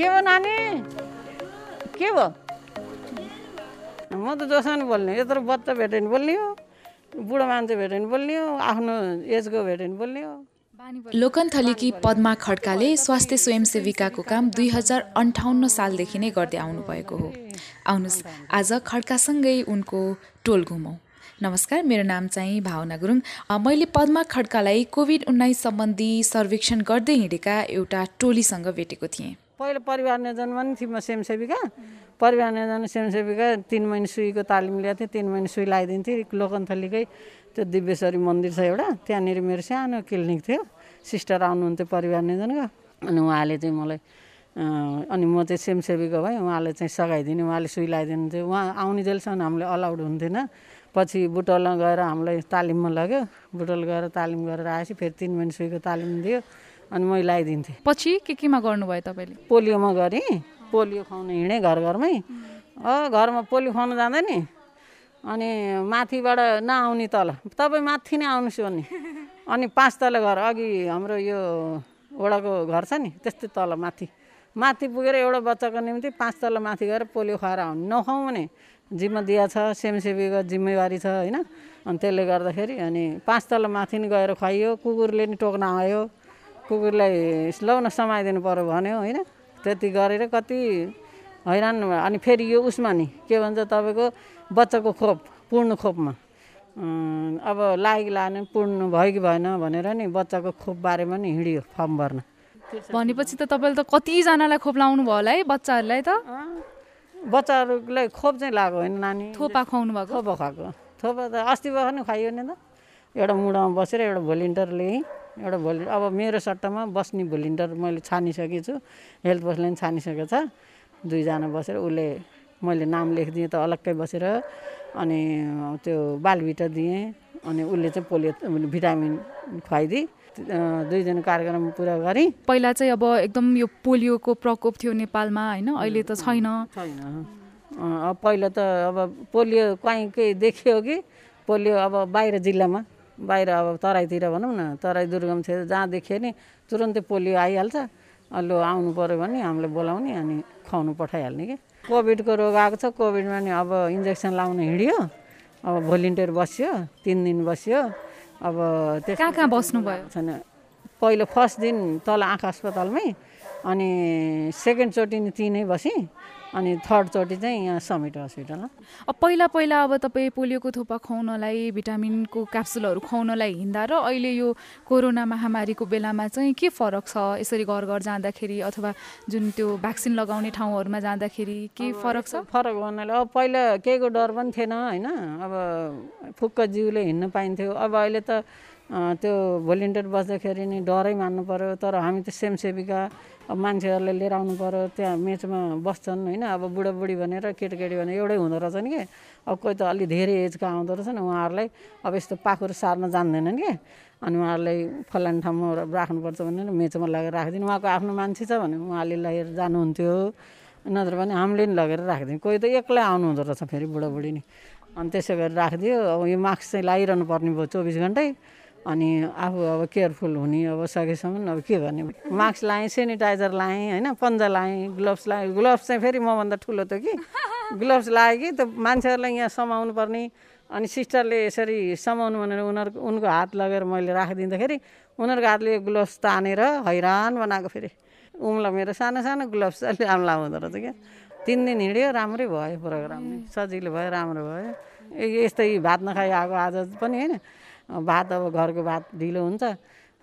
के भयो नानी? के भयो म त जोसँग बोल्ने यत्रो बच्चा भेट्यो भने बोल्ने हो बुढो मान्छे भेट्यो भने बोल्ने हो आफ्नो एजको भेट्यो भने बोल्ने हो। लोकन्थलीकी पद्मा खड्काले स्वास्थ्य स्वयंसेविकाको काम दुई हजार अन्ठाउन्न सालदेखि नै गर्दै आउनुभएको हो। आउनुहोस् आज खड्कासँगै उनको टोल घुमौँ। नमस्कार मेरो नाम चाहिँ भावना गुरुङ। मैले पद्मा खड्कालाई कोभिड उन्नाइस सम्बन्धी सर्वेक्षण गर्दै हिँडेका एउटा टोलीसँग भेटेको थिएँ। पहिला परिवार नियोजनमा पनि थिएँ म स्वयंसेविका परिवार नियोजन स्वयंसेविका तिन महिना सुईको तालिम लिएको थिएँ तिन महिना सुई लगाइदिन्थेँ। लोकन्थलीकै त्यो दिव्येश्वरी मन्दिर छ एउटा त्यहाँनिर मेरो सानो क्लिनिक थियो। सिस्टर आउनुहुन्थ्यो परिवार नियोजनको अनि उहाँले चाहिँ मलाई अनि म चाहिँ स्वयंसेविका भएँ। उहाँले चाहिँ सघाइदिने उहाँले सुई लगाइदिनुहुन्थ्यो। उहाँ आउने जेलसम्म हामीले अलाउड हुन्थेन। पछि बुटोलमा गएर हामीलाई तालिममा लग्यो। बुटोल गएर तालिम गरेर आएपछि फेरि तिन महिना सुईको तालिम दियो। अनि मैले लगाइदिन्थेँ पछि के केमा गर्नुभयो तपाईँले? पोलियोमा गरेँ। पोलियो खुवाउनु हिँडेँ घर घरमै अ घरमा पोलियो खुवाउनु जाँदा नि। अनि माथिबाट नआउने तल। तपाईँ माथि नै आउनुहोस् भने अनि पाँच तल घर। अघि हाम्रो यो वडाको घर छ नि त्यस्तै तल माथि। माथि पुगेर एउटा बच्चाको निम्ति पाँच तल माथि गएर पोलियो खुवाएर आउनु। नखुवाउँ भने जिम्मा दिया छ स्वयंसेवीको जिम्मेवारी छ होइन। अनि त्यसले गर्दाखेरि अनि पाँच तल माथि नि गएर खुवाइयो। कुकुरले नि टोक्न आयो। कुकुरलाई लौ न समाइदिनु पऱ्यो भन्यो होइन? त्यति गरेर कति हैरान। अनि फेरि यो उसमा नि के भन्छ तपाईँको बच्चाको खोप पूर्ण खोपमा। अब लाग्यो लाने पूर्ण भयो कि भएन भनेर नि बच्चाको खोप बारेमा नि हिँडियो फर्म भर्न। भनेपछि त तपाईँले त कतिजनालाई खोप लाउनु भयो होला है बच्चाहरूलाई त? बच्चाहरूलाई खोप चाहिँ लाग्यो होइन नानी। थोपा खुवाउनु भएको? थोपा खुवाएको। थोपा त अस्ति भर्खर नि खुवाइयो नि त। एउटा मुढामा बसेर एउटा भोलिन्टर लिएँ एउटा भोलि अब मेरो सट्टामा बस्ने भोलिन्टर मैले छानिसकेको छु हेल्थ पोस्टले पनि छानिसकेको छ। दुईजना बसेर उसले मैले नाम लेखिदिएँ त अलग्गै बसेर अनि त्यो बालभिटा दिएँ अनि उसले चाहिँ पोलियो भिटामिन खुवाइदिए। दुईजना कार्यक्रम पुरा गरेँ। पहिला चाहिँ अब एकदम यो पोलियोको प्रकोप थियो नेपालमा होइन? अहिले त छैन। छैन। पहिला त अब पोलियो कहीँ केही देखियो कि? पोलियो अब बाहिर जिल्लामा। बाहिर अब तराईतिर भनौँ न तराई दुर्गम क्षेत्र जहाँ देखियो नि तुरन्तै पोलियो आइहाल्छ। अलि आउनु पऱ्यो भने हामीले बोलाउने अनि खुवाउनु पठाइहाल्ने कि। कोभिडको रोग आएको छ कोभिडमा नि अब इन्जेक्सन लाउन हिँड्यो। अब भोलिन्टियर बस्यो तिन दिन बस्यो। अब त्यस कहाँ कहाँ बस्नुभयो? छैन। पहिलो फर्स्ट दिन तल आँखा अस्पतालमै अनि सेकेन्डचोटि नि तिनै बसेँ। अनि थर्डचोटि चाहिँ यहाँ समिट हस्पिटलमा अब पहिला पहिला अब तपाईँ पोलियोको थोपा खुवाउनलाई भिटामिनको क्याप्सुलहरू खुवाउनलाई हिँड्दा र अहिले यो कोरोना महामारीको बेलामा चाहिँ के फरक छ? यसरी घर घर जाँदाखेरि अथवा जुन त्यो भ्याक्सिन लगाउने ठाउँहरूमा जाँदाखेरि के फरक छ? फरक भन्नाले अब पहिला केहीको डर पनि थिएन होइन। अब फुक्क जिउले हिँड्न पाइन्थ्यो। अब अहिले त त्यो भोलिन्टियर बस्दाखेरि नि डरै मान्नु पऱ्यो तर हामी त स्वयंसेविका अब मान्छेहरूले लिएर आउनु पऱ्यो त्यहाँ मेचमा बस्छन् होइन? अब बुढाबुढी भनेर केटाकेटी भनेर एउटै हुँदो रहेछ नि कि? अब कोही त अलि धेरै एजका आउँदो रहेछ नि उहाँहरूलाई अब यस्तो पाखुर सार्न जान्दैनन् कि? अनि उहाँहरूलाई फलाने ठाउँमा राख्नुपर्छ भनेर मेचमा लगेर राखिदिनु। उहाँको आफ्नो मान्छे छ भने उहाँले लगेर जानुहुन्थ्यो। नत्र भने हामीले नि लगेर राखिदिउँ। कोही त एक्लै आउनु हुँदो रहेछ फेरि बुढाबुढी नि। अनि त्यसो गरेर राखिदियो। अब यो मास्क चाहिँ लगाइरहनु पर्ने भयो चौबिस घन्टै। अनि आफू अब केयरफुल हुने अब सकेसम्म अब के गर्ने? मास्क लाएँ सेनिटाइजर लाएँ होइन पन्जा लाएँ ग्लोभ्स लाएँ। ग्लोभ्स चाहिँ फेरि मभन्दा ठुलो थियो कि? ग्लोभ्स लाएँ कि? त मान्छेहरूलाई यहाँ समाउनु पर्ने। अनि सिस्टरले यसरी समाउनु भनेर उनीहरूको उनको हात लगेर मैले राखिदिँदाखेरि उनीहरूको हातले ग्लोभ्स तानेर हैरान बनाएको फेरि। उम्ला मेरो सानो सानो ग्लोभ्स अलि राम्रो हुँदो रहेछ क्या। तिन दिन हिँड्यो राम्रै भयो प्रोग्राम। सजिलो भयो राम्रो भयो। यस्तै भात नखाइ आएको आज पनि होइन? भात अब घरको भात ढिलो हुन्छ।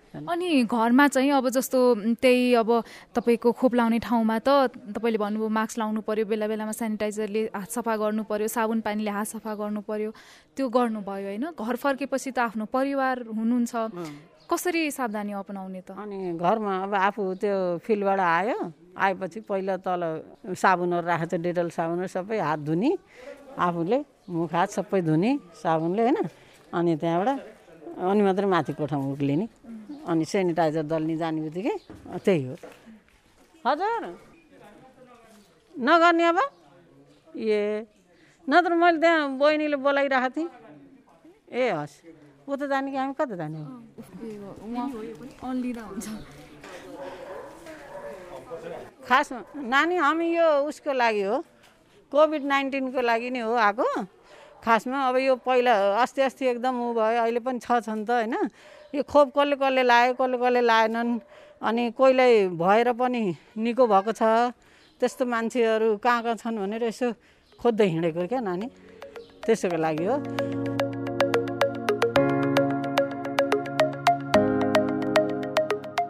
अनि घरमा चाहिँ अब जस्तो त्यही अब तपाईँको खोप लाउने ठाउँमा त तपाईँले भन्नुभयो मास्क लाउनु पर्यो बेला बेलामा सेनिटाइजरले हात सफा गर्नु पर्यो साबुन पानीले हात सफा गर्नु पर्यो त्यो गर्नुभयो होइन? घर फर्केपछि त आफ्नो परिवार हुनुहुन्छ। कसरी सावधानी अपनाउने त? अनि घरमा अब आफू त्यो फिल्डबाट आयो आएपछि पहिला तल साबुनहरू राखेको छ डेटल साबुनहरू सबै हात धुने आफूले मुख हात सबै धुने साबुनले होइन? अनि त्यहाँबाट अनि मात्रै माथि कोठामा उक्लिने। अनि सेनिटाइजर दल्ने जाने बित्तिकै त्यही हो। हजुर। नगर्ने अब? ए नत्र मैले त्यहाँ बहिनीले बोलाइरहेको थिएँ। ए हस्। उता जाने कि हामी कता जाने खास नानी हामी यो उसको लागि हो। कोभिड नाइन्टिनको लागि नै हो आएको खासमा अब यो पहिला अस्ति अस्ति एकदम ऊ भयो अहिले पनि छ छन् त होइन? यो खोप कसले कसले लायो कसले कसले लाएनन्? अनि कोहीलाई भएर पनि निको भएको छ? त्यस्तो मान्छेहरू कहाँ कहाँ छन् भनेर यसो खोज्दै हिँडेको क्या नानी? त्यसोको लागि हो।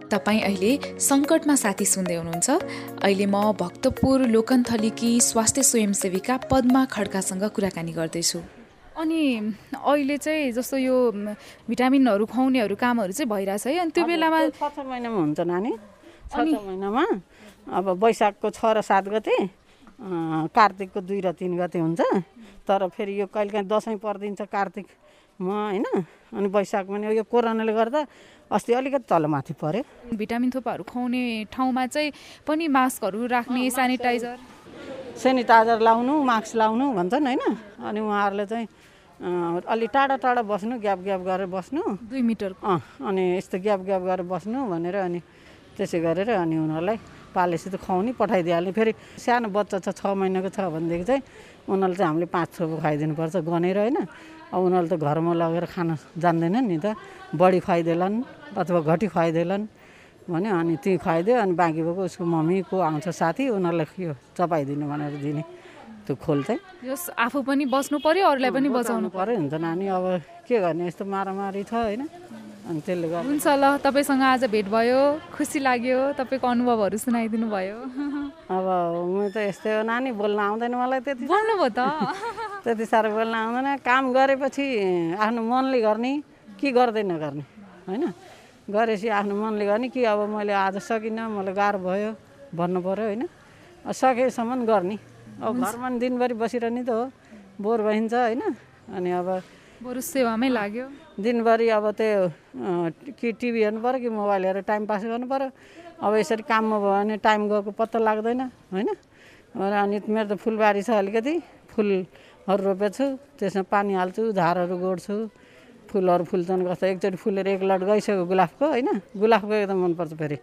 तपाईँ अहिले सङ्कटमा साथी सुन्दै हुनुहुन्छ। अहिले म भक्तपुर लोकन्थलीकी स्वास्थ्य स्वयंसेविका पद्मा खड्कासँग कुराकानी गर्दैछु। अनि अहिले चाहिँ जस्तो यो भिटामिनहरू खुवाउनेहरू कामहरू चाहिँ भइरहेछ है। अनि त्यो बेलामा छ छ महिनामा हुन्छ नानी। छ छ महिनामा। अब वैशाखको छ र सात गते कार्तिकको दुई र तिन गते हुन्छ। तर फेरि यो कहिले काहीँ दसैँ परिदिन्छ कार्तिकमा होइन अनि वैशाखमा नि यो कोरोनाले गर्दा अस्ति अलिकति तलमाथि पऱ्यो। भिटामिन थोपाहरू खुवाउने ठाउँमा चाहिँ पनि मास्कहरू राख्ने सेनिटाइजर। सेनिटाइजर लाउनु मास्क लाउनु भन्छन् होइन अनि उहाँहरूले चाहिँ अलि टाढा टाढा बस्नु ग्याप ग्याप गरेर बस्नु। दुई मिटर अँ अनि यस्तो ग्याप ग्याप गरेर बस्नु भनेर अनि त्यसै गरेर अनि उनीहरूलाई पालेसी त खुवाउने पठाइदिइहाल्ने। फेरि सानो बच्चा छ छ महिनाको छ भनेदेखि चाहिँ उनीहरूले चाहिँ हामीले पाँच थोपो खुवाइदिनुपर्छ। गनेर होइन अब उनीहरूले त घरमा लगेर खान जान्दैनन् नि त। बढी खुवाइदेलान् अथवा घटी खुवाइदेलान् भन्यो अनि ती खुवाइदियो अनि बाँकी भएको उसको मम्मी को आउँछ साथी उनीहरूलाई यो चपाइदिनु भनेर दिने त्यो खोल चाहिँ। यस आफू पनि बस्नु पर्यो अरूलाई पनि बचाउनु पऱ्यो नि त नानी अब के गर्ने? यस्तो मारामारी छ होइन। अनि त्यसले गर्दा हुन्छ ल तपाईँसँग आज भेट भयो खुसी लाग्यो तपाईँको अनुभवहरू सुनाइदिनु भयो। अब म त यस्तै हो नानी बोल्न आउँदैन मलाई त्यति बोल्नुभयो त। त्यति साह्रो बोल्न आउँदैन। काम गरेपछि आफ्नो मनले गर्ने कि गर्दै नगर्ने होइन? गरेपछि आफ्नो मनले गर्ने कि अब मैले आज सकिनँ मलाई गाह्रो भयो भन्नु पऱ्यो होइन? सकेसम्म गर्ने। अब घरमा दिनभरि बसिरहने त हो बोर भइन्छ होइन? अनि अब बरु सेवामै लाग्यो। दिनभरि अब त्यो कि टिभी हेर्नु पऱ्यो कि मोबाइल हेरेर टाइम पास गर्नु पऱ्यो अब यसरी काममा भयो भने टाइम गएको पत्ता लाग्दैन होइन? अनि मेरो त फुलबारी छ अलिकति फुलहरू रोपेको छु त्यसमा पानी हाल्छु झारहरू गोड्छु फुलहरू फुल्छन् कस्तो एकचोटि फुलेर एक लट गइसक्यो गुलाबको होइन? गुलाबको एकदम मनपर्छ फेरि।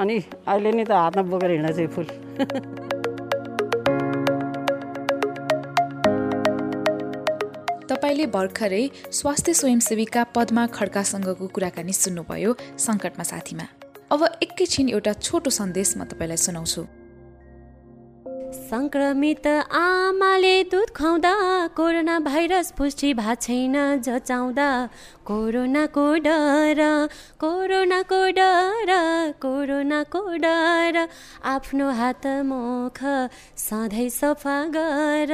अनि अहिले नि त हातमा बोकेर हिँडेको छ फुल। तपाईँले भर्खरै स्वास्थ्य स्वयंसेविका पद्मा खड्कासँगको कुराकानी सुन्नुभयो सङ्कटमा साथीमा। अब एकैछिन एउटा छोटो सन्देश म तपाईँलाई सुनाउँछु। सङ्क्रमित आमाले दुध खुवाउँदा कोरोना भाइरस पुष्टि भएको छैन जचाउँदा। कोरोनाको डर कोरोनाको डर कोरोनाको डर। आफ्नो हात मुख सधैँ सफा गर।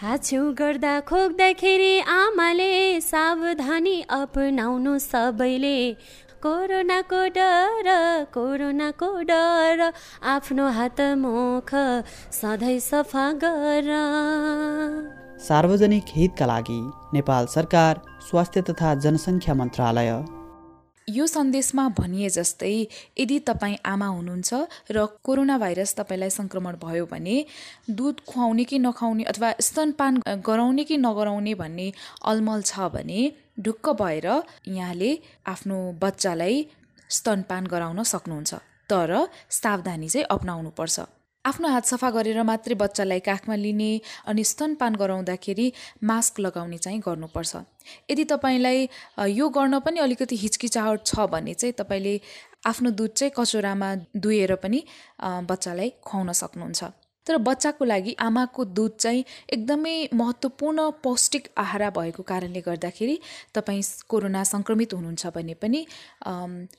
हाछ्यु गर्दा खोक्दाखेरि आमाले सावधानी अपनाउनु सबैले। कोरोनाको डर कोरोनाको डर आफ्नो हात मुख सधैँ सफा गर। सार्वजनिक हितका लागि नेपाल सरकार स्वास्थ्य तथा जनसङ्ख्या मन्त्रालय। यो सन्देशमा भनिए जस्तै यदि तपाईँ आमा हुनुहुन्छ र कोरोना भाइरस तपाईँलाई सङ्क्रमण भयो भने दुध खुवाउने कि नखुवाउने अथवा स्तनपान गराउने कि नगराउने भन्ने अलमल छ भने ढुक्क भएर यहाँले आफ्नो बच्चालाई स्तनपान गराउन सक्नुहुन्छ। तर सावधानी चाहिँ अप्नाउनुपर्छ। आफ्नो हात सफा गरेर मात्रै बच्चालाई काखमा लिने अनि स्तनपान गराउँदाखेरि मास्क लगाउने चाहिँ गर्नुपर्छ। यदि तपाईँलाई यो गर्न पनि अलिकति हिचकिचाहट छ भने चाहिँ तपाईँले आफ्नो दुध चाहिँ कचोरामा दुहेर पनि बच्चालाई खुवाउन सक्नुहुन्छ। तर बच्चाको लागि आमाको दुध चाहिँ एकदमै महत्त्वपूर्ण पौष्टिक आहारा भएको कारणले गर्दाखेरि तपाईँ कोरोना सङ्क्रमित हुनुहुन्छ भने पनि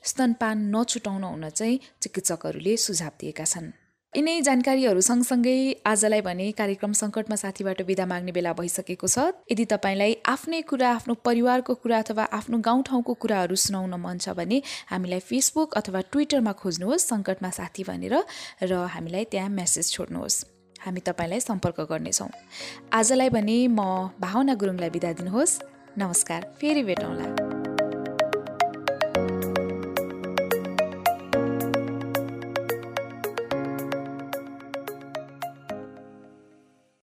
स्तनपान नछुटाउन हुन चाहिँ चिकित्सकहरूले सुझाव दिएका छन्। यिनै जानकारीहरू सँगसँगै आजलाई भने कार्यक्रम सङ्कटमा साथीबाट बिदा माग्ने बेला भइसकेको छ। यदि तपाईँलाई आफ्नै कुरा आफ्नो परिवारको कुरा अथवा आफ्नो गाउँठाउँको कुराहरू सुनाउन मन छ भने हामीलाई फेसबुक अथवा ट्विटरमा खोज्नुहोस् सङ्कटमा साथी भनेर र हामीलाई त्यहाँ मेसेज छोड्नुहोस्। हामी तपाईँलाई सम्पर्क गर्नेछौँ। आजलाई भने म भावना गुरुङलाई बिदा दिनुहोस्। नमस्कार फेरि भेटौँला।